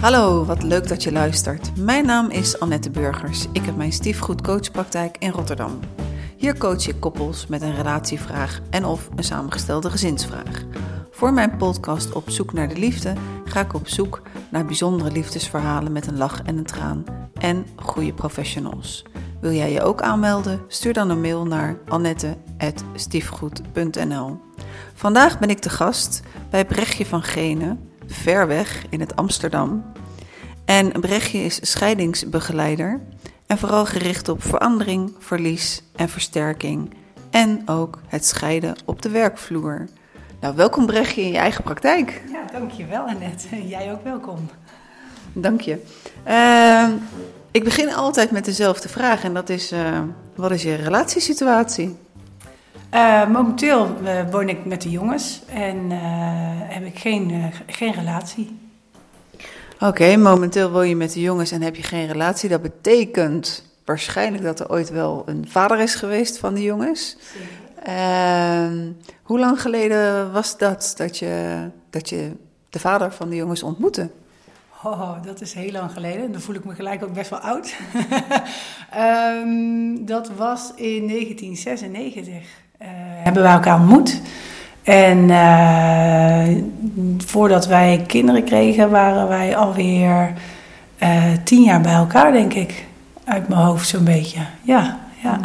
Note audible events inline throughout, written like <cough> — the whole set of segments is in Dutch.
Hallo, wat leuk dat je luistert. Mijn naam is Annette Burgers. Ik heb mijn stiefgoed coachpraktijk in Rotterdam. Hier coach ik koppels met een relatievraag en of een samengestelde gezinsvraag. Voor mijn podcast Op zoek naar de liefde ga ik op zoek naar bijzondere liefdesverhalen met een lach en een traan en goede professionals. Wil jij je ook aanmelden? Stuur dan een mail naar annette.stiefgoed.nl Vandaag ben ik de gast bij Brechtje van Gene, ver weg in het Amsterdam. En Brechtje is scheidingsbegeleider en vooral gericht op verandering, verlies en versterking. En ook het scheiden op de werkvloer. Nou, welkom Brechtje in je eigen praktijk. Ja, dankjewel Annette. <laughs> Jij ook welkom. Dank je. Uh, ik begin altijd met dezelfde vraag en dat is, uh, wat is je relatiesituatie? Uh, momenteel uh, woon ik met de jongens en heb ik geen, geen relatie. Oké, okay, momenteel woon je met de jongens en heb je geen relatie. Dat betekent waarschijnlijk dat er ooit wel een vader is geweest van de jongens. Ehm, hoe lang geleden was dat dat je, dat je de vader van de jongens ontmoette? Oh, dat is heel lang geleden. Dan voel ik me gelijk ook best wel oud. um, <laughs> dat was in 1996. Uh, hebben wij elkaar ontmoet. En uh, voordat wij kinderen kregen, waren wij alweer uh, tien jaar bij elkaar, denk ik. Uit mijn hoofd zo'n beetje. Ja, ja.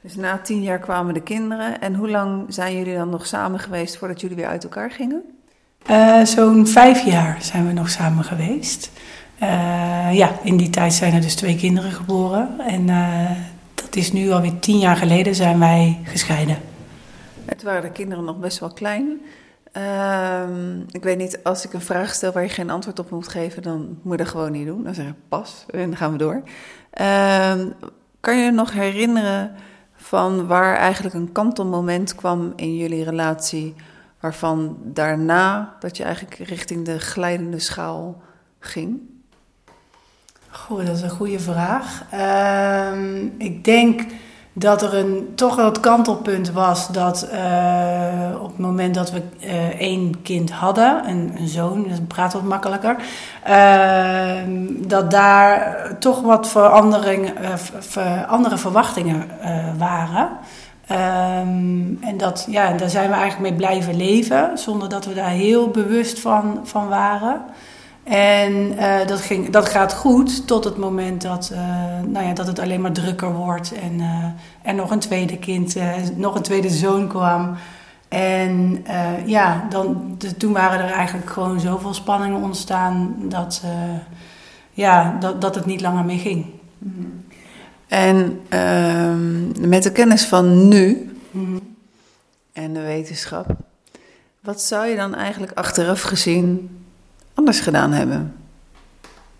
Dus na tien jaar kwamen de kinderen. En hoe lang zijn jullie dan nog samen geweest voordat jullie weer uit elkaar gingen? Uh, Zo'n vijf jaar zijn we nog samen geweest. Uh, ja, in die tijd zijn er dus twee kinderen geboren. En uh, dat is nu alweer tien jaar geleden zijn wij gescheiden. Het waren de kinderen nog best wel klein. Uh, ik weet niet, als ik een vraag stel waar je geen antwoord op moet geven, dan moet je dat gewoon niet doen. Dan zeg ik pas en dan gaan we door. Ehm, kan je je nog herinneren van waar eigenlijk een kantelmoment kwam in jullie relatie, waarvan daarna dat je eigenlijk richting de glijdende schaal ging? Goh, dat is een goede vraag. Uh, ik denk dat er een, toch wel het kantelpunt was dat uh, op het moment dat we uh, één kind hadden, een, zoon, dat praat wat makkelijker, uh, dat daar toch wat verandering, ver, andere verwachtingen waren. Um, en dat, ja, daar zijn we eigenlijk mee blijven leven, zonder dat we daar heel bewust van, van waren. En uh, dat, ging, dat gaat goed tot het moment dat, uh, nou ja, dat het alleen maar drukker wordt. En uh, er nog een tweede kind, nog een tweede zoon kwam. En ja, dan, de, toen waren er eigenlijk gewoon zoveel spanningen ontstaan dat, ja, dat, dat het niet langer meer ging. Mm. En ehm, met de kennis van nu mm. en de wetenschap, wat zou je dan eigenlijk achteraf gezien anders gedaan hebben?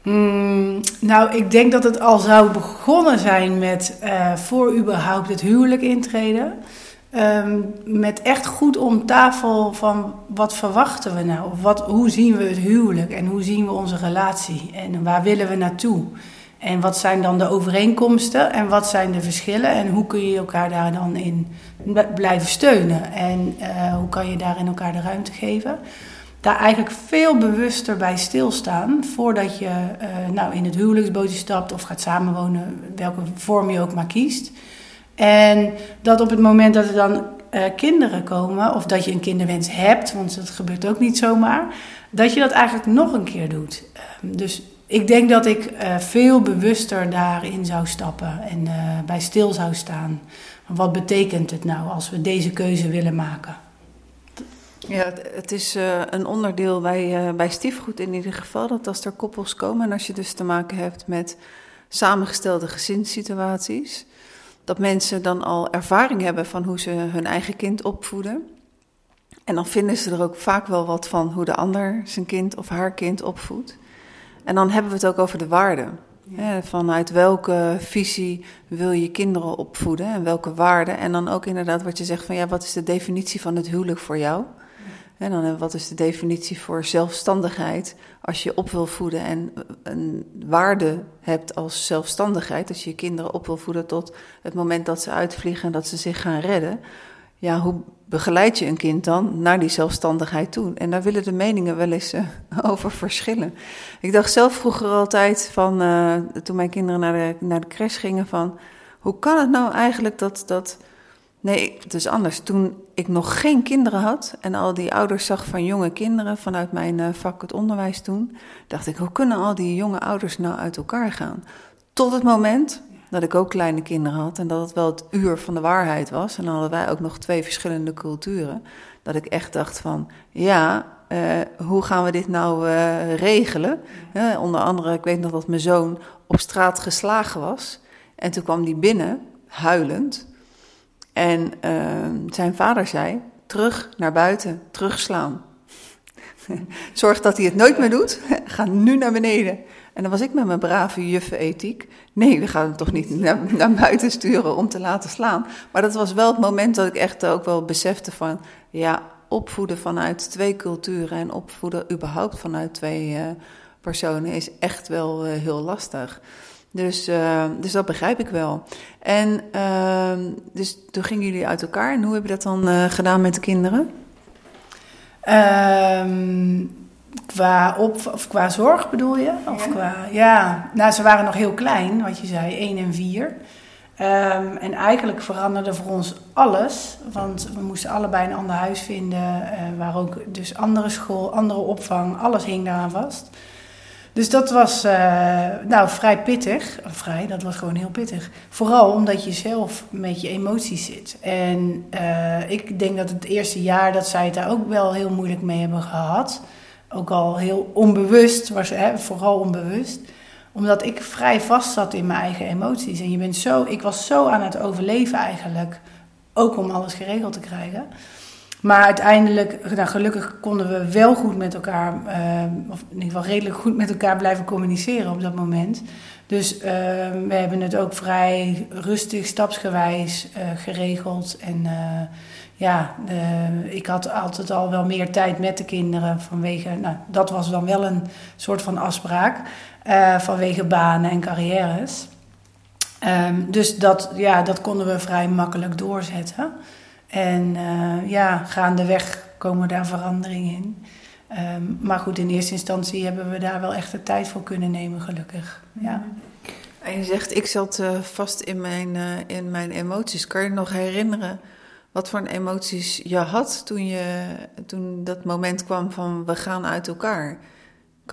Hmm, nou, ik denk dat het al zou begonnen zijn met uh, voor überhaupt het huwelijk intreden. Um, met echt goed om tafel van wat verwachten we nou? Wat, hoe zien we het huwelijk en hoe zien we onze relatie? En waar willen we naartoe? En wat zijn dan de overeenkomsten en wat zijn de verschillen? En hoe kun je elkaar daar dan in blijven steunen? En uh, hoe kan je daarin elkaar de ruimte geven? Daar eigenlijk veel bewuster bij stilstaan voordat je uh, nou, in het huwelijksbootje stapt of gaat samenwonen, welke vorm je ook maar kiest. En dat op het moment dat er dan uh, kinderen komen, of dat je een kinderwens hebt, want dat gebeurt ook niet zomaar, dat je dat eigenlijk nog een keer doet. Uh, dus ik denk dat ik uh, veel bewuster daarin zou stappen en bij stil zou staan. Wat betekent het nou als we deze keuze willen maken? Ja, het, is uh, een onderdeel bij, uh, bij stiefgoed in ieder geval. Dat als er koppels komen en als je dus te maken hebt met samengestelde gezinssituaties, dat mensen dan al ervaring hebben van hoe ze hun eigen kind opvoeden. En dan vinden ze er ook vaak wel wat van hoe de ander zijn kind of haar kind opvoedt. En dan hebben we het ook over de waarden. Ja. vanuit welke visie wil je kinderen opvoeden en welke waarden? En dan ook inderdaad wat je zegt van ja, wat is de definitie van het huwelijk voor jou? Dan wat is de definitie voor zelfstandigheid als je op wil voeden en een waarde hebt als zelfstandigheid, als je je kinderen op wil voeden tot het moment dat ze uitvliegen en dat ze zich gaan redden. Ja, hoe begeleid je een kind dan naar die zelfstandigheid toe? En daar willen de meningen wel eens uh, <laughs> over verschillen. Ik dacht zelf vroeger altijd van, toen mijn kinderen naar de, naar de crash gingen, van hoe kan het nou eigenlijk dat, dat. Nee, het is anders. Toen ik nog geen kinderen had en al die ouders zag van jonge kinderen vanuit mijn uh, vak het onderwijs toen, dacht ik, hoe kunnen al die jonge ouders nou uit elkaar gaan? Tot het moment dat ik ook kleine kinderen had en dat het wel het uur van de waarheid was. En dan hadden wij ook nog twee verschillende culturen. Dat ik echt dacht van, ja, uh, hoe gaan we dit nou uh, regelen? Uh, onder andere, ik weet nog dat mijn zoon op straat geslagen was. En toen kwam hij binnen, huilend. En zijn vader zei, terug naar buiten, terugslaan. <laughs> Zorg dat hij het nooit meer doet. <laughs> Ga nu naar beneden. En dan was ik met mijn brave juffen ethiek. Nee, we gaan hem toch niet naar, buiten sturen om te laten slaan. Maar dat was wel het moment dat ik echt ook wel besefte van... ja, opvoeden vanuit twee culturen en opvoeden überhaupt vanuit twee uh, personen... is echt wel uh, heel lastig. Dus, uh, dus dat begrijp ik wel. En ehm, dus toen gingen jullie uit elkaar. En hoe heb je dat dan gedaan met de kinderen? Um Qua, op, of qua zorg bedoel je? Of ja. Qua, ja, nou ze waren nog heel klein, wat je zei, 1 en 4. Um, en eigenlijk veranderde voor ons alles, want we moesten allebei een ander huis vinden, uh, waar ook dus andere school, andere opvang, alles hing daaraan vast. Dus dat was uh, nou vrij pittig, vrij, dat was gewoon heel pittig. Vooral omdat je zelf met je emoties zit. En uh, ik denk dat het eerste jaar dat zij het daar ook wel heel moeilijk mee hebben gehad ook al heel onbewust, was, hè, vooral onbewust. Omdat ik vrij vast zat in mijn eigen emoties. En je bent zo, ik was zo aan het overleven eigenlijk. Ook om alles geregeld te krijgen. Maar uiteindelijk, nou, gelukkig konden we wel goed met elkaar, uh, of in ieder geval redelijk goed met elkaar blijven communiceren op dat moment. Dus uh, we hebben het ook vrij rustig, stapsgewijs uh, geregeld. En ja, ik had altijd al wel meer tijd met de kinderen vanwege, nou, dat was dan wel een soort van afspraak, vanwege banen en carrières. Um, dus dat, ja, dat konden we vrij makkelijk doorzetten. En uh, ja, gaandeweg komen daar veranderingen in. Um, maar goed, in eerste instantie hebben we daar wel echt de tijd voor kunnen nemen, gelukkig. Ja. En je zegt, ik zat uh, vast in mijn, in mijn emoties. Kan je nog herinneren wat voor emoties je had toen, je, toen dat moment kwam van we gaan uit elkaar.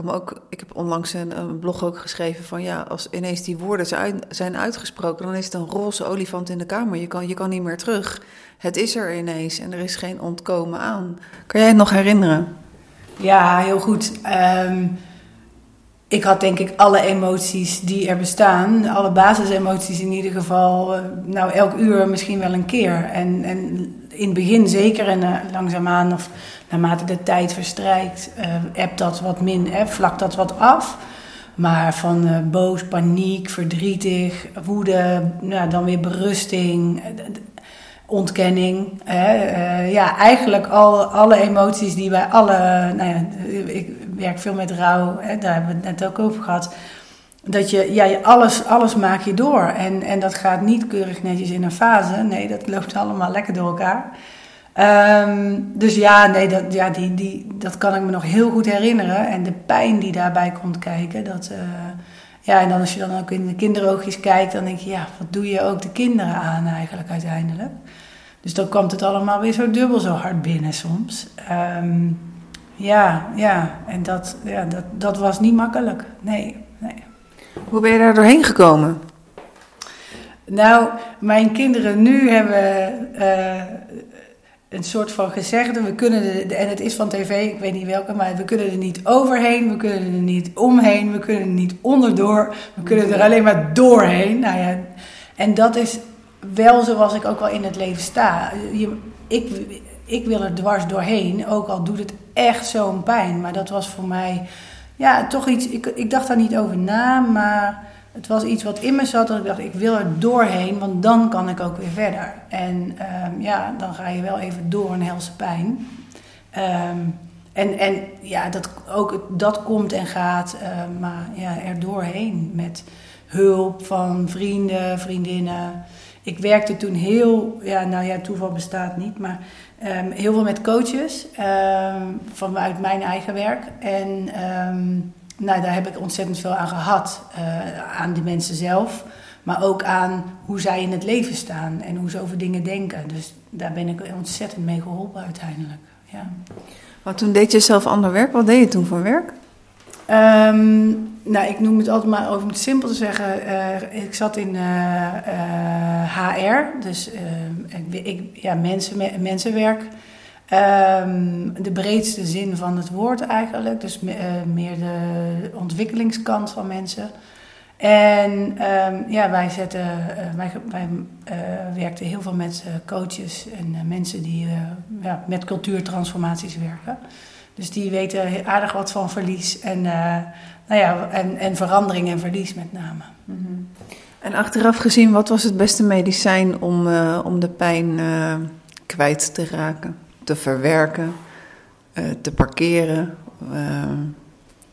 Ook, ik heb onlangs een, blog ook geschreven van ja, als ineens die woorden zijn uitgesproken, dan is het een roze olifant in de kamer. Je kan, je kan niet meer terug. Het is er ineens en er is geen ontkomen aan. Kan jij het nog herinneren? Ja, heel goed. Um, ik had denk ik alle emoties die er bestaan, alle basisemoties in ieder geval, eh, nou elk uur misschien wel een keer. En, en in het begin zeker en uh, langzaamaan of naarmate de tijd verstrijkt, uh, dat wat min, eh, vlakt dat wat af. Maar van boos, paniek, verdrietig, woede, nou, dan weer berusting, ontkenning. Hè? Ja, eigenlijk al, alle emoties die bij alle. Nou ja, ik werk veel met rouw, hè? daar hebben we het net ook over gehad. Dat je, ja, alles, alles maak je door. En, en dat gaat niet keurig netjes in een fase. Nee, dat loopt allemaal lekker door elkaar. Um, dus ja, nee, dat, ja die, die, dat kan ik me nog heel goed herinneren. En de pijn die daarbij komt kijken. Dat, uh, ja, en dan als je dan ook in de kinderoogjes kijkt, dan denk je, ja, wat doe je ook de kinderen aan eigenlijk uiteindelijk? Dus dan komt het allemaal weer zo dubbel zo hard binnen soms. Um, ja, ja, en dat, ja, dat, dat was niet makkelijk. Nee, nee. Hoe ben je daar doorheen gekomen? Nou, mijn kinderen nu hebben uh, een soort van gezegde. We kunnen er, en het is van tv, ik weet niet welke, maar we kunnen er niet overheen, we kunnen er niet omheen, we kunnen er niet onderdoor, we kunnen er alleen maar doorheen. Nou ja, en dat is wel zoals ik ook wel in het leven sta. Je, ik, ik wil er dwars doorheen, ook al doet het echt zo'n pijn. Maar dat was voor mij, ja, toch iets. Ik, ik dacht daar niet over na, maar het was iets wat in me zat. Dat ik dacht, ik wil er doorheen, want dan kan ik ook weer verder. En um, ja, dan ga je wel even door een helse pijn. Um, en, en ja, dat, ook dat komt en gaat, uh, maar ja, er doorheen met hulp van vrienden, vriendinnen ik werkte toen heel, ja, nou ja, toeval bestaat niet, maar ehm, heel veel met coaches um, vanuit mijn eigen werk. En ehm, nou, daar heb ik ontzettend veel aan gehad, uh, aan die mensen zelf. Maar ook aan hoe zij in het leven staan en hoe ze over dingen denken. Dus daar ben ik ontzettend mee geholpen uiteindelijk. Ja. Maar toen deed je zelf ander werk. Wat deed je toen voor werk? Um, nou, ik noem het altijd maar over het simpel te zeggen. Uh, ik zat in uh, uh, HR, dus ik, ik, ja, mensen, mensenwerk. Um, de breedste zin van het woord eigenlijk. Dus meer de ontwikkelingskant van mensen. En ja, wij, zetten, wij, wij werkten heel veel met coaches en mensen die ja, met cultuurtransformaties werken. Dus die weten aardig wat van verlies en, uh, nou ja, en, en verandering en verlies met name. Mm -hmm. En achteraf gezien, wat was het beste medicijn om, uh, om de pijn uh, kwijt te raken, te verwerken, te parkeren?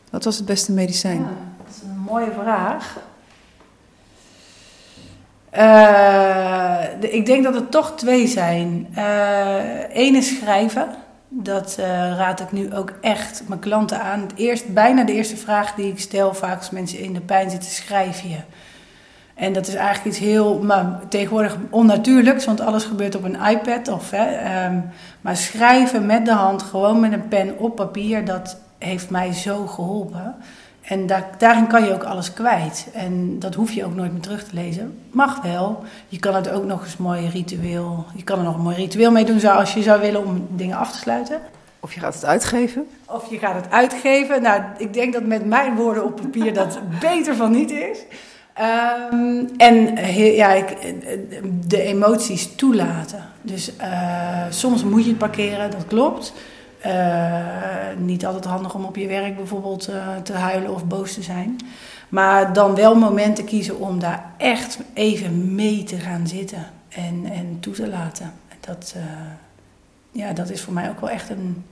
wat was het beste medicijn? Ja, dat is een mooie vraag. ik denk dat er toch twee zijn. Eén is schrijven. Dat uh, raad ik nu ook echt mijn klanten aan. Het eerst, bijna de eerste vraag die ik stel, vaak als mensen in de pijn zitten, schrijf je. En dat is eigenlijk iets heel, maar tegenwoordig onnatuurlijks, want alles gebeurt op een iPad. Of, um, maar schrijven met de hand, gewoon met een pen op papier, dat heeft mij zo geholpen. En daar, daarin kan je ook alles kwijt. En dat hoef je ook nooit meer terug te lezen. Mag wel. Je kan het ook nog eens mooi ritueel. Je kan er nog een mooi ritueel mee doen als je zou willen om dingen af te sluiten. Of je gaat het uitgeven. Of je gaat het uitgeven. Nou, ik denk dat met mijn woorden op papier dat <laughs> beter van niet is. Um, en ja, ik, de emoties toelaten. Dus uh, soms moet je het parkeren, dat klopt. Uh, niet altijd handig om op je werk bijvoorbeeld uh, te huilen of boos te zijn. Maar dan wel momenten kiezen om daar echt even mee te gaan zitten en, en toe te laten. Dat, uh, ja, dat is voor mij ook wel echt een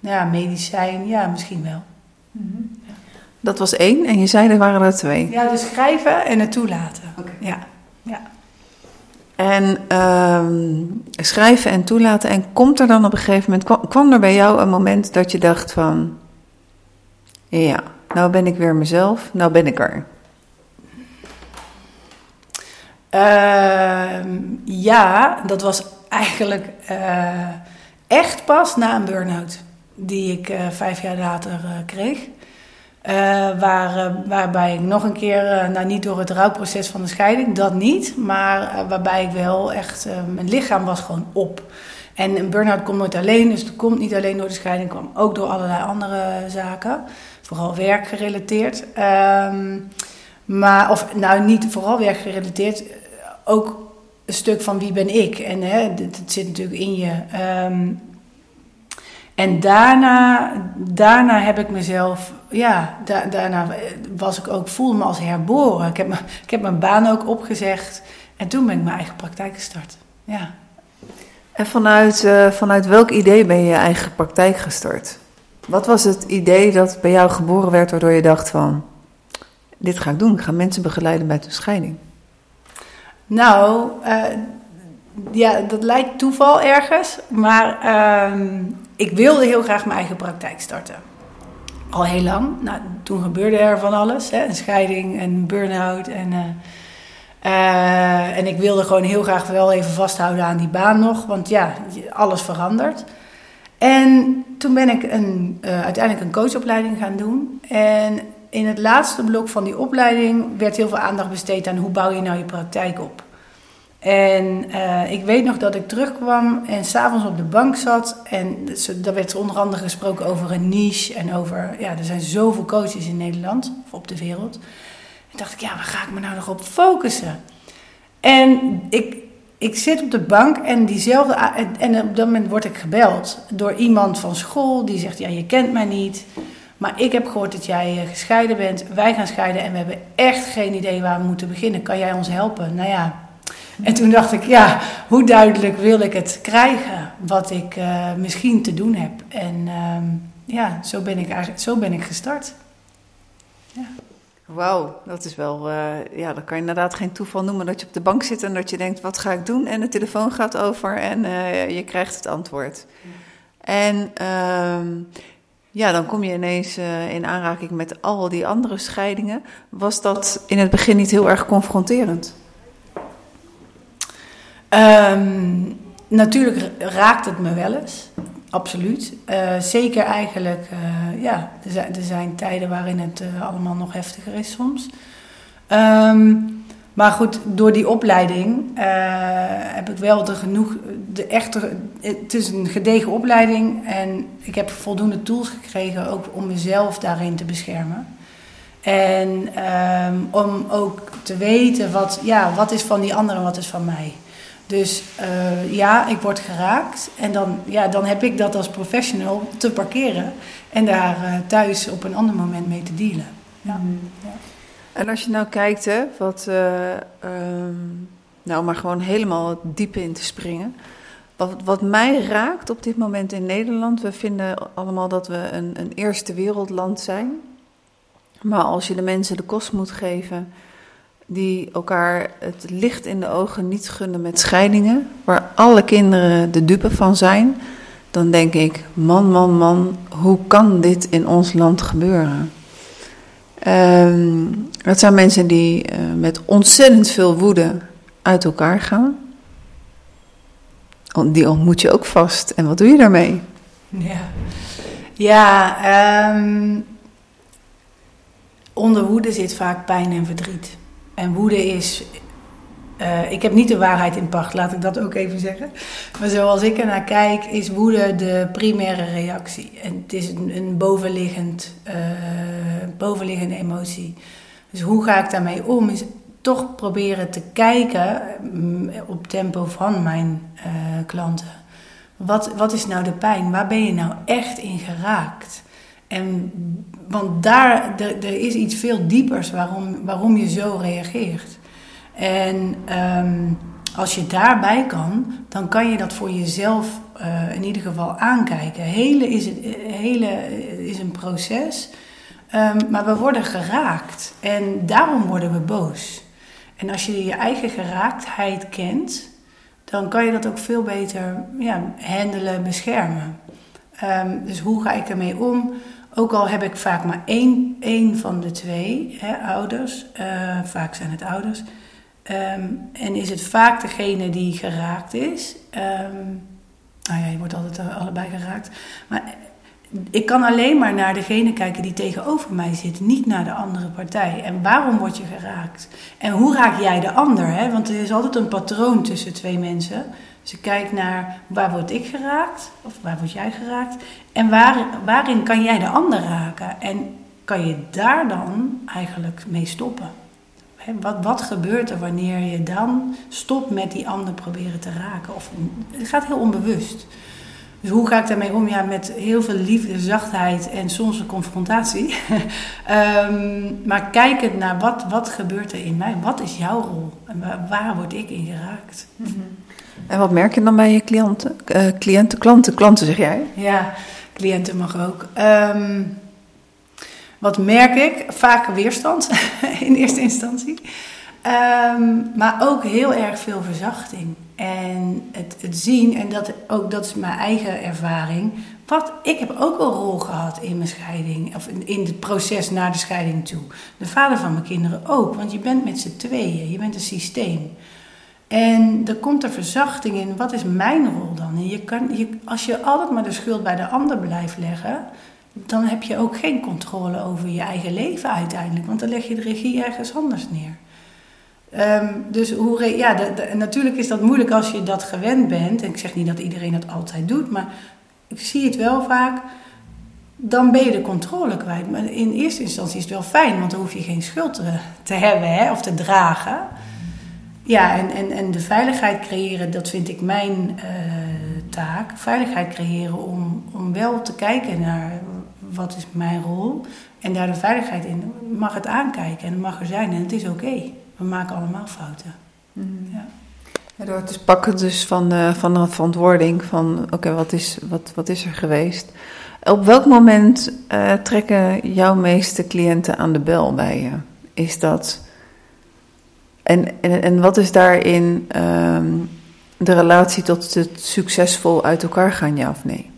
nou ja, medicijn. Ja, misschien wel. Mm -hmm. ja. Dat was één en je zei er waren er twee. Ja, dus schrijven en het toelaten. Okay. Ja, ja. En uh, schrijven en toelaten. En komt er dan op een gegeven moment, kwam, er bij jou een moment dat je dacht van, ja, nou ben ik weer mezelf, nou ben ik er. Uh, ja, dat was eigenlijk uh, echt pas na een burn-out die ik uh, vijf jaar later eh, kreeg. Uh, waar, uh, waarbij ik nog een keer, uh, nou niet door het rouwproces van de scheiding, dat niet, maar waarbij ik wel echt, mijn lichaam was gewoon op. En een burn-out komt nooit alleen, dus het komt niet alleen door de scheiding, kwam ook door allerlei andere zaken, vooral werkgerelateerd. Um, maar, of nou niet vooral werkgerelateerd, ook een stuk van wie ben ik. En het, het zit natuurlijk in je. Um, en daarna, daarna heb ik mezelf, ja, da, daarna was ik ook, voelde me als herboren. Ik heb, me, ik heb mijn baan ook opgezegd en toen ben ik mijn eigen praktijk gestart. Ja. En vanuit, uh, vanuit welk idee ben je je eigen praktijk gestart? Wat was het idee dat bij jou geboren werd waardoor je dacht van, dit ga ik doen, ik ga mensen begeleiden bij de scheiding? Nou, uh, ja, dat lijkt toeval ergens, maar uh, ik wilde heel graag mijn eigen praktijk starten. Al heel lang. Nou, toen gebeurde er van alles. Hè? Een scheiding, een burn-out. En, uh, uh, en ik wilde gewoon heel graag wel even vasthouden aan die baan nog. Want ja, alles verandert. En toen ben ik een, uh, uiteindelijk een coachopleiding gaan doen. En in het laatste blok van die opleiding werd heel veel aandacht besteed aan hoe bouw je nou je praktijk op. En uh, ik weet nog dat ik terugkwam en s'avonds op de bank zat. En daar werd onder andere gesproken over een niche. En over, ja, er zijn zoveel coaches in Nederland, of op de wereld. En dacht ik, ja, waar ga ik me nou nog op focussen? En ik, ik zit op de bank en diezelfde. En op dat moment word ik gebeld door iemand van school die zegt: Ja, je kent mij niet. Maar ik heb gehoord dat jij gescheiden bent. Wij gaan scheiden en we hebben echt geen idee waar we moeten beginnen. Kan jij ons helpen? Nou ja, en toen dacht ik, ja, hoe duidelijk wil ik het krijgen wat ik uh, misschien te doen heb. En uh, ja, zo ben ik eigenlijk zo ben ik gestart. Ja. Wauw, dat is wel, uh, ja, dat kan je inderdaad geen toeval noemen dat je op de bank zit en dat je denkt, wat ga ik doen? En de telefoon gaat over en uh, je krijgt het antwoord. En uh, ja, dan kom je ineens in aanraking met al die andere scheidingen. Was dat in het begin niet heel erg confronterend? Um, natuurlijk raakt het me wel eens. Absoluut. Uh, zeker eigenlijk, uh, ja, er zijn, er zijn, tijden waarin het uh, allemaal nog heftiger is soms. Um, maar goed, door die opleiding heb ik wel de genoeg, de echte, het is een gedegen opleiding en ik heb voldoende tools gekregen ook om mezelf daarin te beschermen. En um, om ook te weten wat, ja, wat is van die andere en wat is van mij. Dus uh, ja, ik word geraakt. En dan, ja, dan heb ik dat als professional te parkeren. En daar uh, thuis op een ander moment mee te dealen. Ja. Mm. ja. En als je nou kijkt, hè, wat, uh, um, nou maar gewoon helemaal diep in te springen. Wat, wat mij raakt op dit moment in Nederland, we vinden allemaal dat we een, een eerste wereldland zijn. Maar als je de mensen de kost moet geven die elkaar het licht in de ogen niet gunnen met scheidingen, waar alle kinderen de dupe van zijn, dan denk ik: man, man, man, hoe kan dit in ons land gebeuren? Um, dat zijn mensen die uh, met ontzettend veel woede uit elkaar gaan. Die ontmoet je ook vast. En wat doe je daarmee? Ja, ja um, onder woede zit vaak pijn en verdriet. En woede is. Uh, ik heb niet de waarheid in pacht, laat ik dat ook even zeggen. Maar zoals ik er naar kijk, is woede de primaire reactie. En het is een, een bovenliggend, uh, bovenliggende emotie. Dus hoe ga ik daarmee om? Is toch proberen te kijken mm, op tempo van mijn uh, klanten. Wat, wat is nou de pijn? Waar ben je nou echt in geraakt? En, want daar er, is iets veel diepers waarom, waarom je zo reageert. En um, als je daarbij kan, dan kan je dat voor jezelf uh, in ieder geval aankijken. Hele is, het, hele is een proces, um, maar we worden geraakt. En daarom worden we boos. En als je je eigen geraaktheid kent, dan kan je dat ook veel beter ja, handelen, beschermen. Um, dus hoe ga ik ermee om? Ook al heb ik vaak maar één, één van de twee hè, ouders, uh, vaak zijn het ouders. Um, en is het vaak degene die geraakt is. Um, nou ja, je wordt altijd allebei geraakt. Maar ik kan alleen maar naar degene kijken die tegenover mij zit, niet naar de andere partij. En waarom word je geraakt? En hoe raak jij de ander? Hè? Want er is altijd een patroon tussen twee mensen. Dus ik kijk naar waar word ik geraakt, of waar word jij geraakt, en waar, waarin kan jij de ander raken? En kan je daar dan eigenlijk mee stoppen? Wat, wat gebeurt er wanneer je dan stopt met die ander proberen te raken? Of, het gaat heel onbewust. Dus hoe ga ik daarmee om? Ja, met heel veel liefde, zachtheid en soms een confrontatie. um, <laughs> maar kijkend naar wat, wat gebeurt er in mij? Wat is jouw rol? En waar, word ik in geraakt? -hmm. En wat merk je dan bij je cliënten? Uh, cliënten, klanten, klanten zeg jij? Ja, cliënten mag ook. Um, wat merk ik? Vaak weerstand <laughs> in eerste instantie. Um, maar ook heel erg veel verzachting. En het, het zien, en dat, ook dat is mijn eigen ervaring. Wat, ik heb ook een rol gehad in mijn scheiding, of in, in het proces naar de scheiding toe. De vader van mijn kinderen ook, want je bent met z'n tweeën, je bent een systeem. En er komt er verzachting in, wat is mijn rol dan? Je kan, je, als je altijd maar de schuld bij de ander blijft leggen, dan heb je ook geen controle over je eigen leven uiteindelijk, want dan leg je de regie ergens anders neer. Um, dus hoe, ja, natuurlijk is dat moeilijk als je dat gewend bent. En ik zeg niet dat iedereen dat altijd doet, maar ik zie het wel vaak. Dan ben je de controle kwijt. Maar in eerste instantie is het wel fijn, want dan hoef je geen schuld te, te hebben hè, of te dragen. Ja, en, en, en de veiligheid creëren, dat vind ik mijn uh, taak. Veiligheid creëren om, om wel te kijken naar wat is mijn rol. En daar de veiligheid in. Mag het aankijken en het mag er zijn en het is oké. Okay we maken allemaal fouten. Mm. Ja. Ja, door het pakken dus van, uh, van de verantwoording van oké, okay, wat, is, wat, wat is er geweest? Op welk moment uh, trekken jouw meeste cliënten aan de bel bij je? is dat. En, en, en wat is daarin ehm, de relatie tot het succesvol uit elkaar gaan, ja of nee?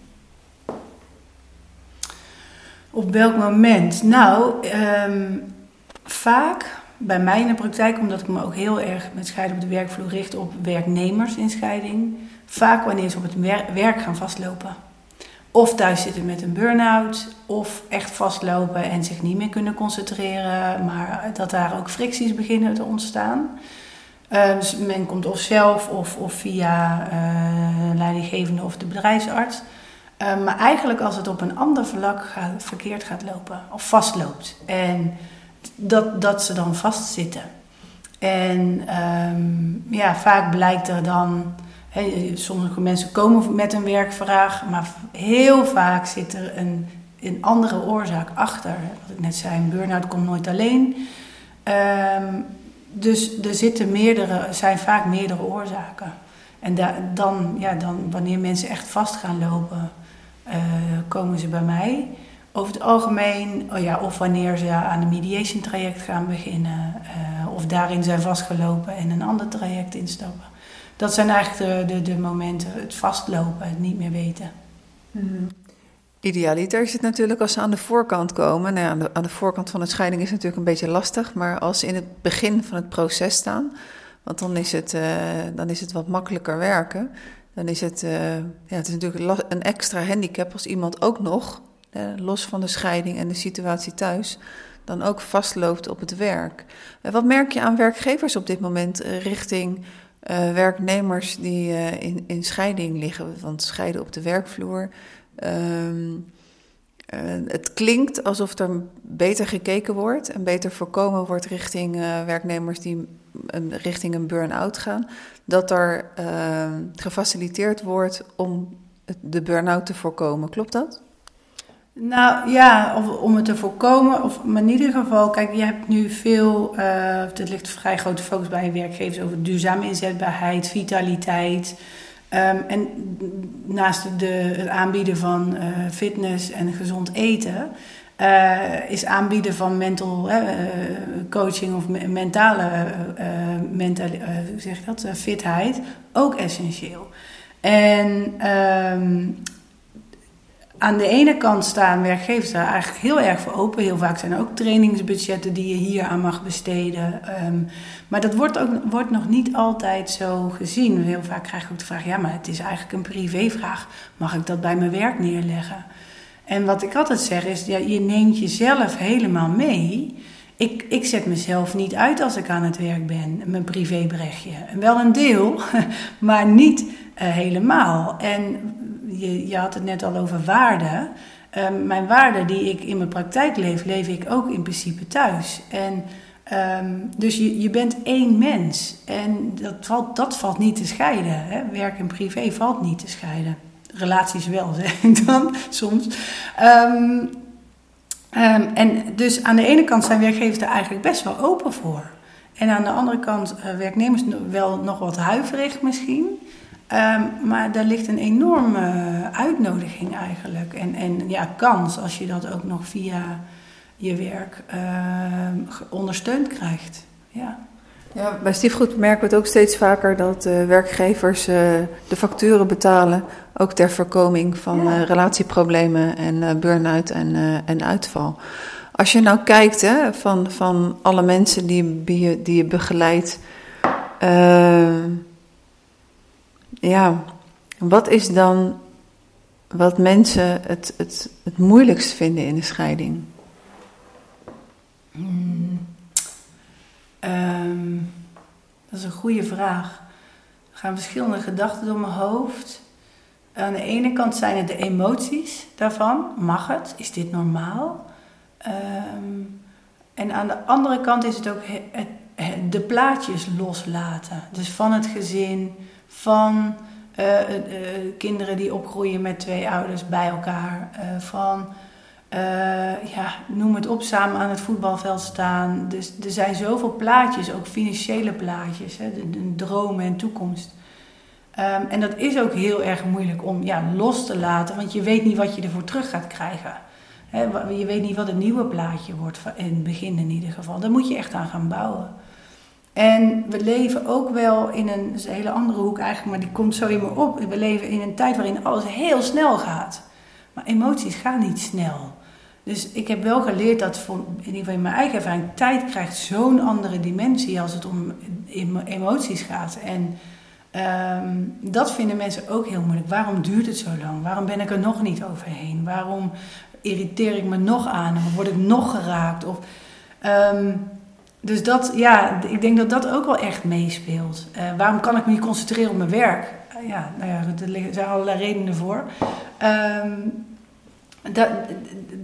Op welk moment? Nou, ehm, vaak bij mij in de praktijk, omdat ik me ook heel erg met scheiden op de werkvloer richt op werknemers in scheiding. Vaak wanneer ze op het werk gaan vastlopen. Of thuis zitten met een burn-out, of echt vastlopen en zich niet meer kunnen concentreren, maar dat daar ook fricties beginnen te ontstaan. Uh, dus men komt of zelf of, of via uh, leidinggevende of de bedrijfsarts. Uh, maar eigenlijk als het op een ander vlak verkeerd gaat lopen of vastloopt. En dat, dat ze dan vastzitten. En um, ja, vaak blijkt er dan. Sommige mensen komen met een werkvraag, maar heel vaak zit er een, een andere oorzaak achter. Wat ik net zei, een burn-out komt nooit alleen. Um, dus er zitten meerdere, zijn vaak meerdere oorzaken. En da, dan, ja, dan, wanneer mensen echt vast gaan lopen, uh, komen ze bij mij over het algemeen, oh ja, of wanneer ze aan een mediation traject gaan beginnen, uh, of daarin zijn vastgelopen en een ander traject instappen. Dat zijn eigenlijk de, de, de momenten, het vastlopen, het niet meer weten. Mm. Idealiter is het natuurlijk als ze aan de voorkant komen. Nou ja, aan, de, aan de voorkant van de scheiding is het natuurlijk een beetje lastig, maar als ze in het begin van het proces staan, want dan is het, uh, dan is het wat makkelijker werken. Dan is het, uh, ja, het is natuurlijk een extra handicap als iemand ook nog eh, los van de scheiding en de situatie thuis, dan ook vastloopt op het werk. Eh, wat merk je aan werkgevers op dit moment eh, richting werknemers die in, in scheiding liggen? Want scheiden op de werkvloer. Ehm, het klinkt alsof er beter gekeken wordt en beter voorkomen wordt richting werknemers die richting een burn-out gaan. Dat er ehm, gefaciliteerd wordt om de burn-out te voorkomen. Klopt dat? Nou ja, of, om het te voorkomen, of, maar in ieder geval, kijk, je hebt nu veel, uh, er ligt vrij grote focus bij werkgevers over duurzame inzetbaarheid, vitaliteit. Um, en naast de, het aanbieden van uh, fitness en gezond eten, uh, is aanbieden van mental coaching of mentale mentale, zeg dat, fitheid ook essentieel. En um, aan de ene kant staan werkgevers daar eigenlijk heel erg voor open. Heel vaak zijn er ook trainingsbudgetten die je hier aan mag besteden. Um, maar dat wordt, ook, wordt nog niet altijd zo gezien. Heel vaak krijg ik ook de vraag: ja, maar het is eigenlijk een privévraag. Mag ik dat bij mijn werk neerleggen? En wat ik altijd zeg is: ja, je neemt jezelf helemaal mee. Ik, ik zet mezelf niet uit als ik aan het werk ben, mijn privéberichtje. Wel een deel, <laughs> maar niet uh, helemaal. En je, had het net al over waarden. Um, mijn waarden die ik in mijn praktijk leef, leef ik ook in principe thuis. En um, dus je, je bent één mens. En dat valt, dat valt niet te scheiden. Hè? Werk en privé valt niet te scheiden. Relaties wel, <laughs> zeg ik dan soms. Um, en dus aan de ene kant zijn werkgevers er eigenlijk best wel open voor. En aan de andere kant uh, werknemers wel nog wat huiverig misschien. Um, maar daar ligt een enorme uitnodiging eigenlijk. En, en ja, kans als je dat ook nog via je werk uh, ondersteund krijgt. Ja. Ja, bij stiefgoed merken we het ook steeds vaker dat uh, werkgevers uh, de facturen betalen, ook ter voorkoming van ja. relatieproblemen en burn-out en, en uitval. Als je nou kijkt hè, van, van alle mensen die, die, je, die je begeleidt, ja, wat is dan wat mensen het, het, het moeilijkst vinden in de scheiding? Hmm. Um, dat is een goede vraag. Er gaan verschillende gedachten door mijn hoofd. Aan de ene kant zijn het de emoties daarvan. Mag het? Is dit normaal? Um, en aan de andere kant is het ook het, de plaatjes loslaten. Dus van het gezin, van uh, uh, kinderen die opgroeien met twee ouders bij elkaar, van ja, noem het op, samen aan het voetbalveld staan. Dus er zijn zoveel plaatjes, ook financiële plaatjes, hè, de, dromen en toekomst. Um, en dat is ook heel erg moeilijk om ja, los te laten, want je weet niet wat je ervoor terug gaat krijgen. je weet niet wat het nieuwe plaatje wordt, in het begin in ieder geval. Daar moet je echt aan gaan bouwen. En we leven ook wel in een, een hele andere hoek eigenlijk, maar die komt zo in me op. We leven in een tijd waarin alles heel snel gaat. Maar emoties gaan niet snel. Dus ik heb wel geleerd dat, in ieder geval in mijn eigen ervaring, tijd krijgt zo'n andere dimensie als het om emoties gaat. En ehm, dat vinden mensen ook heel moeilijk. Waarom duurt het zo lang? Waarom ben ik er nog niet overheen? Waarom irriteer ik me nog aan? Of word ik nog geraakt? Of, ehm, dus dat, ja, ik denk dat dat ook wel echt meespeelt. Uh, waarom kan ik me niet concentreren op mijn werk? Uh, ja, nou ja, er zijn allerlei redenen voor. Um, dat,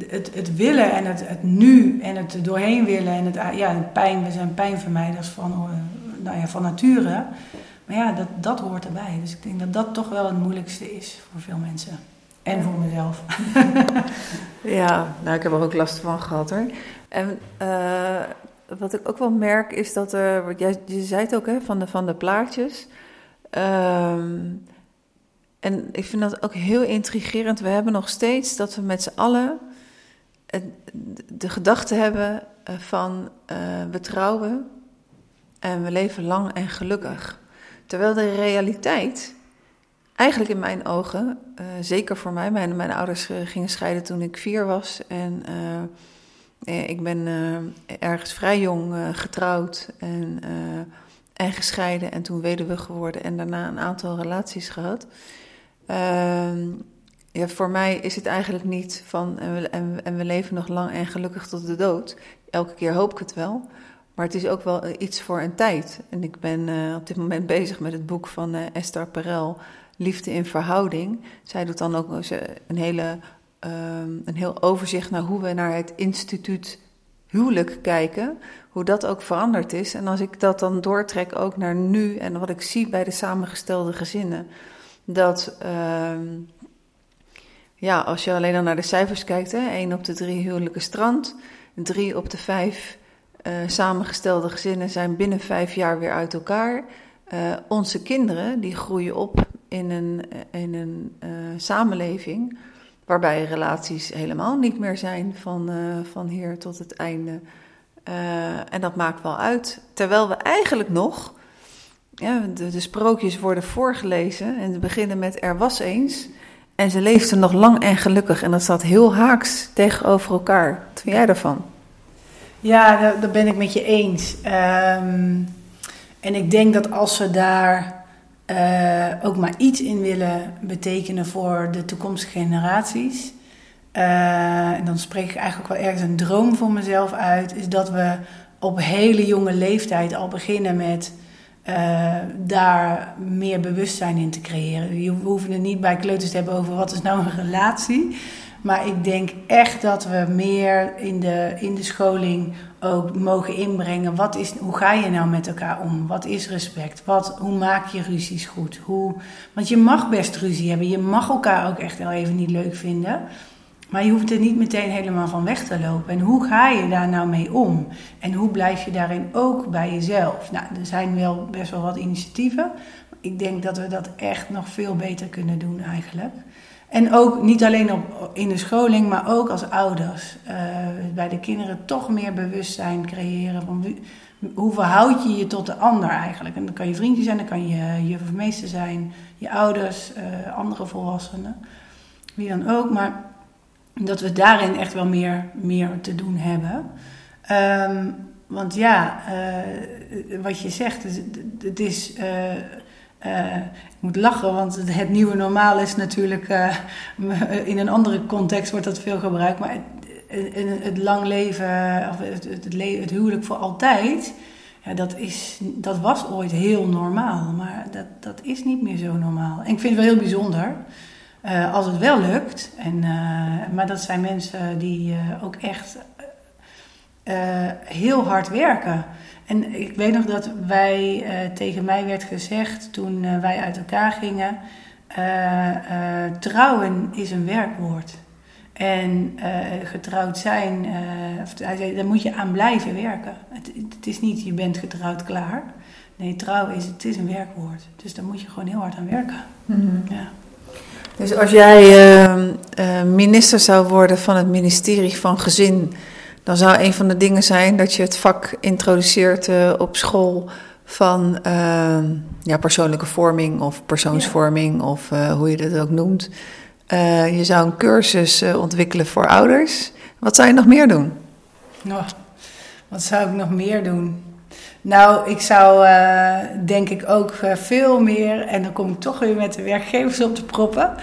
het, het willen en het, het nu en het doorheen willen en het, ja, pijn, we zijn pijnvermijders van, eh, nou ja, van nature. Maar ja, dat, dat hoort erbij. Dus ik denk dat dat toch wel het moeilijkste is voor veel mensen. En voor mezelf. <laughs> ja, nou, ik heb er ook last van gehad hoor. En wat ik ook wel merk is dat er, jij, je zei het ook hè, van de, van de plaatjes. Um, en ik vind dat ook heel intrigerend. We hebben nog steeds dat we met z'n allen de gedachte hebben eh, van uh, we trouwen en we leven lang en gelukkig. Terwijl de realiteit, eigenlijk in mijn ogen, uh, zeker voor mij, mijn, mijn ouders gingen scheiden toen ik vier was. En ik ben ergens vrij jong getrouwd en, en gescheiden en toen weduwe geworden en daarna een aantal relaties gehad. Ehm, ja, voor mij is het eigenlijk niet van en we, en, we leven nog lang en gelukkig tot de dood. Elke keer hoop ik het wel. Maar het is ook wel iets voor een tijd. En ik ben op dit moment bezig met het boek van Esther Perel, Liefde in Verhouding. Zij doet dan ook een, hele, um, een heel overzicht naar hoe we naar het instituut huwelijk kijken. Hoe dat ook veranderd is. En als ik dat dan doortrek ook naar nu en wat ik zie bij de samengestelde gezinnen dat ehm, ja, als je alleen al naar de cijfers kijkt, hè, 1 op de 3 huwelijken strand, 3 op de 5 uh, eh, samengestelde gezinnen zijn binnen 5 jaar weer uit elkaar. Uh, onze kinderen die groeien op in een, in een uh, samenleving waarbij relaties helemaal niet meer zijn van, van hier tot het einde. en dat maakt wel uit. Terwijl we eigenlijk nog ja, de, de, sprookjes worden voorgelezen en ze beginnen met er was eens. En ze leefden nog lang en gelukkig. En dat staat heel haaks tegenover elkaar. Wat vind jij daarvan? Ja, dat, ben ik met je eens. Um, en ik denk dat als we daar uh, ook maar iets in willen betekenen voor de toekomstige generaties. Uh, en dan spreek ik eigenlijk wel ergens een droom voor mezelf uit. Is dat we op hele jonge leeftijd al beginnen met uh, daar meer bewustzijn in te creëren. We hoeven het niet bij kleuters te hebben over wat is nou een relatie. Maar ik denk echt dat we meer in de, in de scholing ook mogen inbrengen. Wat is, hoe ga je nou met elkaar om? Wat is respect? Wat, hoe maak je ruzies goed? Hoe, want je mag best ruzie hebben. Je mag elkaar ook echt wel even niet leuk vinden. Maar je hoeft er niet meteen helemaal van weg te lopen. En hoe ga je daar nou mee om? En hoe blijf je daarin ook bij jezelf? Nou, er zijn wel best wel wat initiatieven. Ik denk dat we dat echt nog veel beter kunnen doen eigenlijk. En ook niet alleen op, in de scholing, maar ook als ouders. Uh, bij de kinderen toch meer bewustzijn creëren van hoe verhoud je je tot de ander eigenlijk. En dan kan je vriendje zijn, dan kan je je meester zijn, je ouders, uh, andere volwassenen, wie dan ook. Maar dat we daarin echt wel meer, meer te doen hebben. Um, want ja, wat je zegt, het, het is. Uh, ik moet lachen, want het, nieuwe normaal is natuurlijk. <laughs> in een andere context wordt dat veel gebruikt. Maar het, het, lang leven, of het, huwelijk voor altijd. Ja, dat, is, dat was ooit heel normaal. Maar dat, dat is niet meer zo normaal. En ik vind het wel heel bijzonder. Als het wel lukt. En, maar dat zijn mensen die ook echt heel hard werken. En ik weet nog dat wij, tegen mij werd gezegd toen wij uit elkaar gingen: trouwen is een werkwoord. En getrouwd zijn, hij zei, daar moet je aan blijven werken. Het, het, is niet je bent getrouwd klaar. Nee, trouwen is, het is een werkwoord. Dus daar moet je gewoon heel hard aan werken. Mm -hmm. ja. Dus als jij uh, uh, minister zou worden van het ministerie van Gezin, dan zou een van de dingen zijn dat je het vak introduceert uh, op school van ehm, ja, persoonlijke vorming of persoonsvorming ja. of uh, hoe je dat ook noemt. Uh, je zou een cursus ontwikkelen voor ouders. Wat zou je nog meer doen? Nou, wat zou ik nog meer doen? Nou, ik zou denk ik ook veel meer, en dan kom ik toch weer met de werkgevers op te proppen.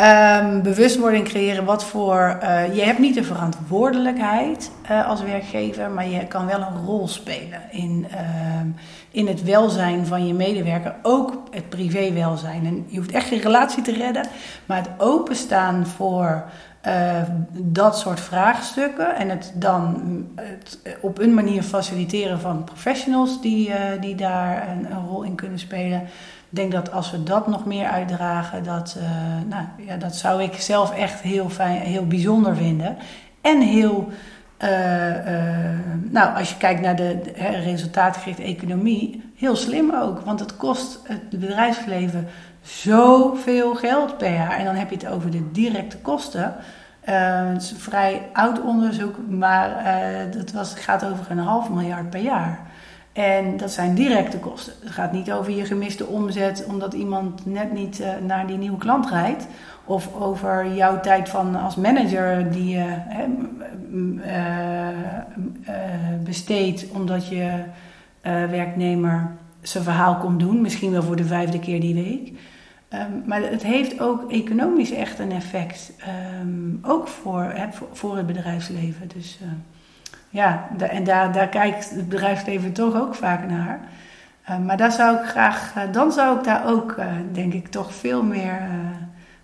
Um, bewustwording creëren wat voor. Uh, je hebt niet de verantwoordelijkheid uh, als werkgever, maar je kan wel een rol spelen in, uh, in het welzijn van je medewerker, ook het privéwelzijn. En je hoeft echt geen relatie te redden, maar het openstaan voor uh, dat soort vraagstukken en het dan het op een manier faciliteren van professionals die, die daar een, rol in kunnen spelen. Denk dat als we dat nog meer uitdragen, dat, uh, nou, ja, dat zou ik zelf echt heel, fijn, heel bijzonder vinden. En heel, nou, als je kijkt naar de, de resultaatgerichte economie, heel slim ook. Want het kost het bedrijfsleven zoveel geld per jaar. En dan heb je het over de directe kosten. Het is een vrij oud onderzoek, maar uh, dat was, gaat over een half miljard per jaar. En dat zijn directe kosten. Het gaat niet over je gemiste omzet omdat iemand net niet uh, naar die nieuwe klant rijdt. Of over jouw tijd van als manager die je besteedt omdat je werknemmer zijn verhaal komt doen. Misschien wel voor de vijfde keer die week. Um, maar het heeft ook economisch echt een effect. Um, ook voor, voor, het bedrijfsleven. Dus ja, en daar, daar kijkt het bedrijfsleven toch ook vaak naar. Uh, maar daar zou ik graag, uh, dan zou ik daar ook, denk ik, toch veel meer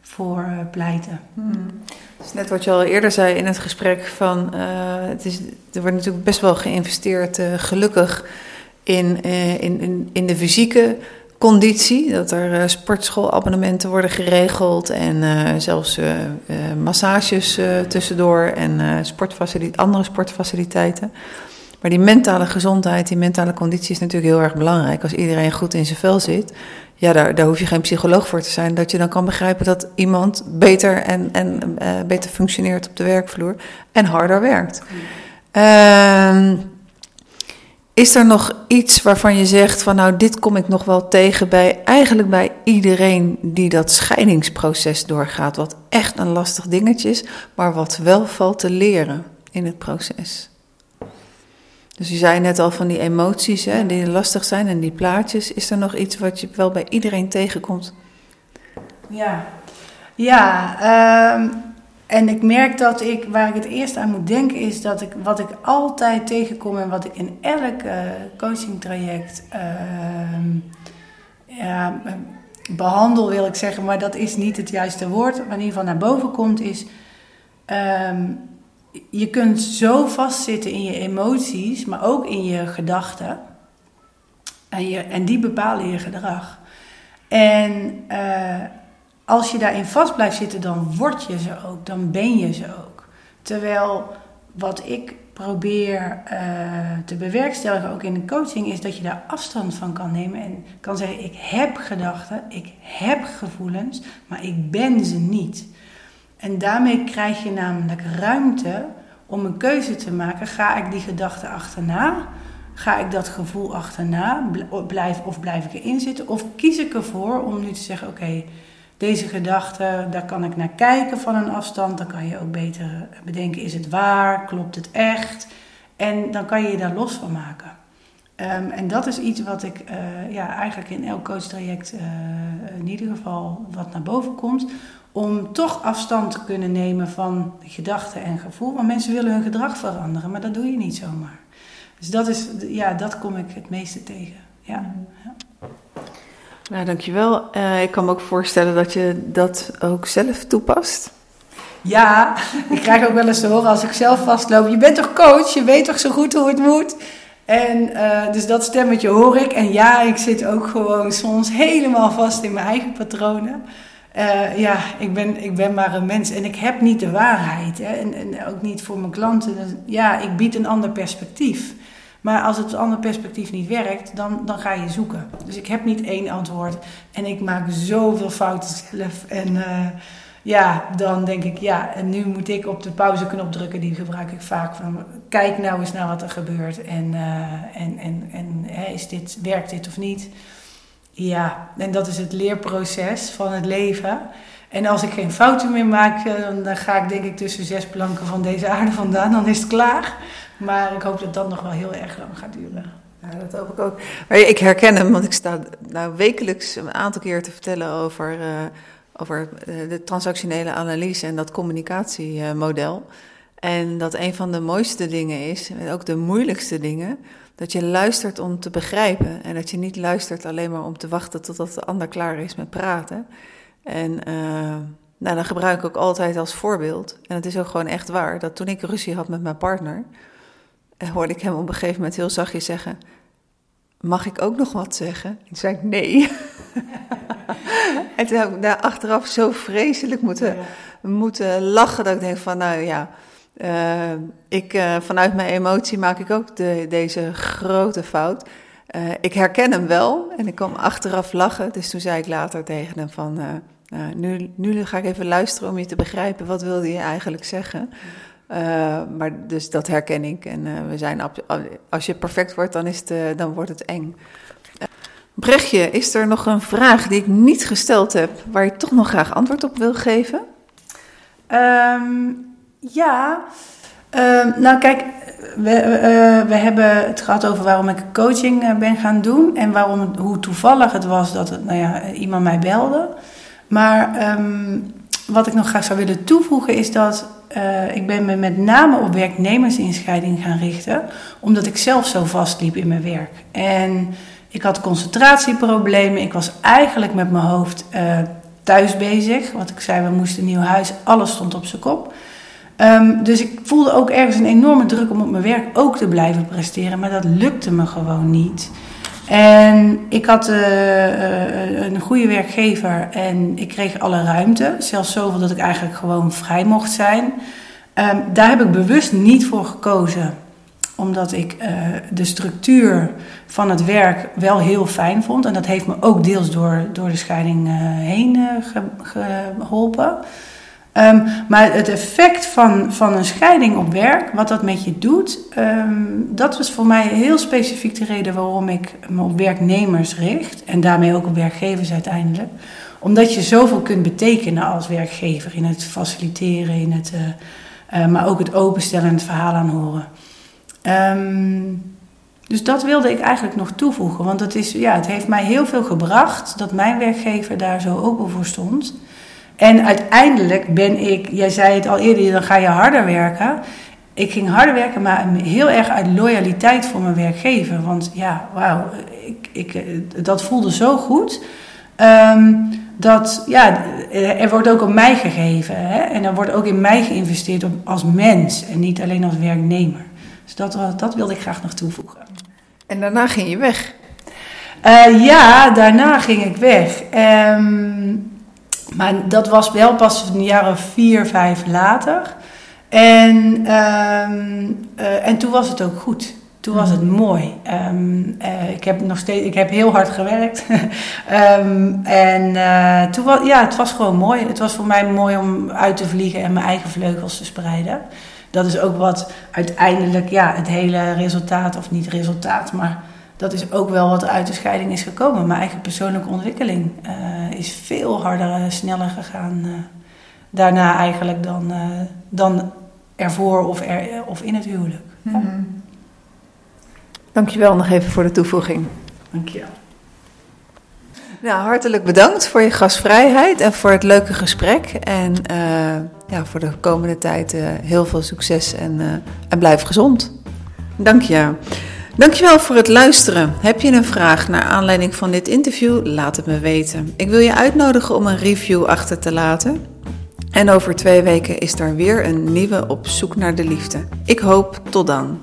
voor pleiten. Hmm. Is net wat je al eerder zei in het gesprek: van het is, er wordt natuurlijk best wel geïnvesteerd, gelukkig, in, in, in, in de fysieke conditie. Dat er uh, sportschoolabonnementen worden geregeld en uh, zelfs uh, massages tussendoor en sportfacilit andere sportfaciliteiten. Maar die mentale gezondheid, die mentale conditie is natuurlijk heel erg belangrijk. Als iedereen goed in zijn vel zit, ja, daar, daar hoef je geen psycholoog voor te zijn. Dat je dan kan begrijpen dat iemand beter en, en beter functioneert op de werkvloer en harder werkt. Mm. Is er nog iets waarvan je zegt van nou dit kom ik nog wel tegen bij eigenlijk bij iedereen die dat scheidingsproces doorgaat, wat echt een lastig dingetje is, maar wat wel valt te leren in het proces? Dus je zei net al van die emoties hè, die lastig zijn en die plaatjes. Is er nog iets wat je wel bij iedereen tegenkomt? Ja, ja um, en ik merk dat ik, waar ik het eerst aan moet denken, is dat ik wat ik altijd tegenkom en wat ik in elk uh, coachingtraject uh, ja, behandel, wil ik zeggen, maar dat is niet het juiste woord. Wat in ieder geval naar boven komt, is. Um, je kunt zo vastzitten in je emoties, maar ook in je gedachten. En, en die bepalen je gedrag. En. Uh, als je daarin vast blijft zitten, dan word je ze ook, dan ben je ze ook. Terwijl wat ik probeer uh, te bewerkstelligen, ook in de coaching, is dat je daar afstand van kan nemen en kan zeggen: Ik heb gedachten, ik heb gevoelens, maar ik ben ze niet. En daarmee krijg je namelijk ruimte om een keuze te maken: ga ik die gedachte achterna? Ga ik dat gevoel achterna? Blijf, of blijf ik erin zitten? Of kies ik ervoor om nu te zeggen: Oké. Deze gedachte, daar kan ik naar kijken van een afstand. Dan kan je ook beter bedenken, is het waar? Klopt het echt? En dan kan je je daar los van maken. Um, en dat is iets wat ik uh, ja, eigenlijk in elk coachtraject uh, in ieder geval wat naar boven komt. Om toch afstand te kunnen nemen van gedachten en gevoel. Want mensen willen hun gedrag veranderen, maar dat doe je niet zomaar. Dus dat, is, ja, dat kom ik het meeste tegen. Ja. ja. Nou, dankjewel. Uh, ik kan me ook voorstellen dat je dat ook zelf toepast. Ja, ik krijg ook wel eens te horen als ik zelf vastloop. Je bent toch coach? Je weet toch zo goed hoe het moet? En uh, dus dat stemmetje hoor ik. En ja, ik zit ook gewoon soms helemaal vast in mijn eigen patronen. Uh, ja, ik ben, ik ben maar een mens en ik heb niet de waarheid. Hè? En, en ook niet voor mijn klanten. ja, ik bied een ander perspectief. Maar als het andere perspectief niet werkt, dan, dan ga je zoeken. Dus ik heb niet één antwoord. En ik maak zoveel fouten zelf. En uh, ja, dan denk ik, ja, en nu moet ik op de pauzeknop drukken. Die gebruik ik vaak. Van, kijk nou eens naar wat er gebeurt. En, uh, en, en, en hè, is dit, werkt dit of niet? Ja, en dat is het leerproces van het leven. En als ik geen fouten meer maak, dan, dan ga ik denk ik tussen zes planken van deze aarde vandaan. Dan is het klaar. Maar ik hoop dat dat nog wel heel erg lang gaat duren. Ja, dat hoop ik ook. Maar ik herken hem, want ik sta nou wekelijks een aantal keer te vertellen over, uh, over de transactionele analyse en dat communicatiemodel. En dat een van de mooiste dingen is, en ook de moeilijkste dingen, dat je luistert om te begrijpen. En dat je niet luistert alleen maar om te wachten totdat de ander klaar is met praten. En uh, nou, dan gebruik ik ook altijd als voorbeeld. En het is ook gewoon echt waar, dat toen ik ruzie had met mijn partner hoorde ik hem op een gegeven moment heel zachtjes zeggen: Mag ik ook nog wat zeggen? En toen zei ik nee. <laughs> en toen heb ik daar achteraf zo vreselijk moeten, moeten lachen dat ik denk: van nou ja. Uh, ik, uh, vanuit mijn emotie maak ik ook de, deze grote fout. Uh, ik herken hem wel en ik kwam achteraf lachen. Dus toen zei ik later tegen hem van... nu, nu ga ik even luisteren om je te begrijpen. Wat wilde je eigenlijk zeggen? Uh, maar dus dat herken ik. En uh, we zijn als je perfect wordt, dan, is het, uh, dan wordt het eng. Brechtje, is er nog een vraag die ik niet gesteld heb, waar je toch nog graag antwoord op wil geven? Um, ja, um, nou kijk, we, we hebben het gehad over waarom ik coaching ben gaan doen en waarom hoe toevallig het was dat het, nou ja, iemand mij belde. Maar um, wat ik nog graag zou willen toevoegen is dat uh, ik ben me met name op werknemersinscheiding gaan richten, omdat ik zelf zo vastliep in mijn werk. En ik had concentratieproblemen. Ik was eigenlijk met mijn hoofd uh, thuis bezig. Wat ik zei, we moesten een nieuw huis. Alles stond op zijn kop. Um, dus ik voelde ook ergens een enorme druk om op mijn werk ook te blijven presteren. Maar dat lukte me gewoon niet. En ik had uh, uh, een goede werkgever en ik kreeg alle ruimte. Zelfs zoveel dat ik eigenlijk gewoon vrij mocht zijn. Um, daar heb ik bewust niet voor gekozen. Omdat ik uh, de structuur van het werk wel heel fijn vond. En dat heeft me ook deels door, door de scheiding heen ge, geholpen. Um, maar het effect van, van een scheiding op werk, wat dat met je doet, um, dat was voor mij heel specifiek de reden waarom ik me op werknemers richt. En daarmee ook op werkgevers uiteindelijk. Omdat je zoveel kunt betekenen als werkgever in het faciliteren, in het, uh, uh, maar ook het openstellen en het verhaal aanhoren. Um, dus dat wilde ik eigenlijk nog toevoegen. Want het, is, ja, het heeft mij heel veel gebracht dat mijn werkgever daar zo open voor stond. En uiteindelijk ben ik, jij zei het al eerder, dan ga je harder werken. Ik ging harder werken, maar heel erg uit loyaliteit voor mijn werkgever. Want ja, wauw, ik, ik, dat voelde zo goed. Um, dat, ja, er wordt ook op mij gegeven. Hè? En er wordt ook in mij geïnvesteerd als mens en niet alleen als werknemer. Dus dat, dat wilde ik graag nog toevoegen. En daarna ging je weg? Uh, ja, daarna ging ik weg. Um, maar dat was wel pas een jaar of vier, vijf later. En, um, uh, en toen was het ook goed. Toen was het mooi. Um, uh, ik heb nog steeds, ik heb heel hard gewerkt. um, <laughs> en uh, toen was, ja, het was gewoon mooi. Het was voor mij mooi om uit te vliegen en mijn eigen vleugels te spreiden. Dat is ook wat uiteindelijk, ja, het hele resultaat, of niet resultaat, maar dat is ook wel wat uit de scheiding is gekomen. Mijn eigen persoonlijke ontwikkeling uh, is veel harder, uh, sneller gegaan uh, daarna eigenlijk dan, dan ervoor of, er, of in het huwelijk. Mm -hmm. ja. Dankjewel nog even voor de toevoeging. Dankjewel. Nou, hartelijk bedankt voor je gastvrijheid en voor het leuke gesprek. En ja, voor de komende tijd heel veel succes en, en blijf gezond. Dank je. Dankjewel voor het luisteren. Heb je een vraag naar aanleiding van dit interview? Laat het me weten. Ik wil je uitnodigen om een review achter te laten. En over twee weken is er weer een nieuwe op zoek naar de liefde. Ik hoop tot dan.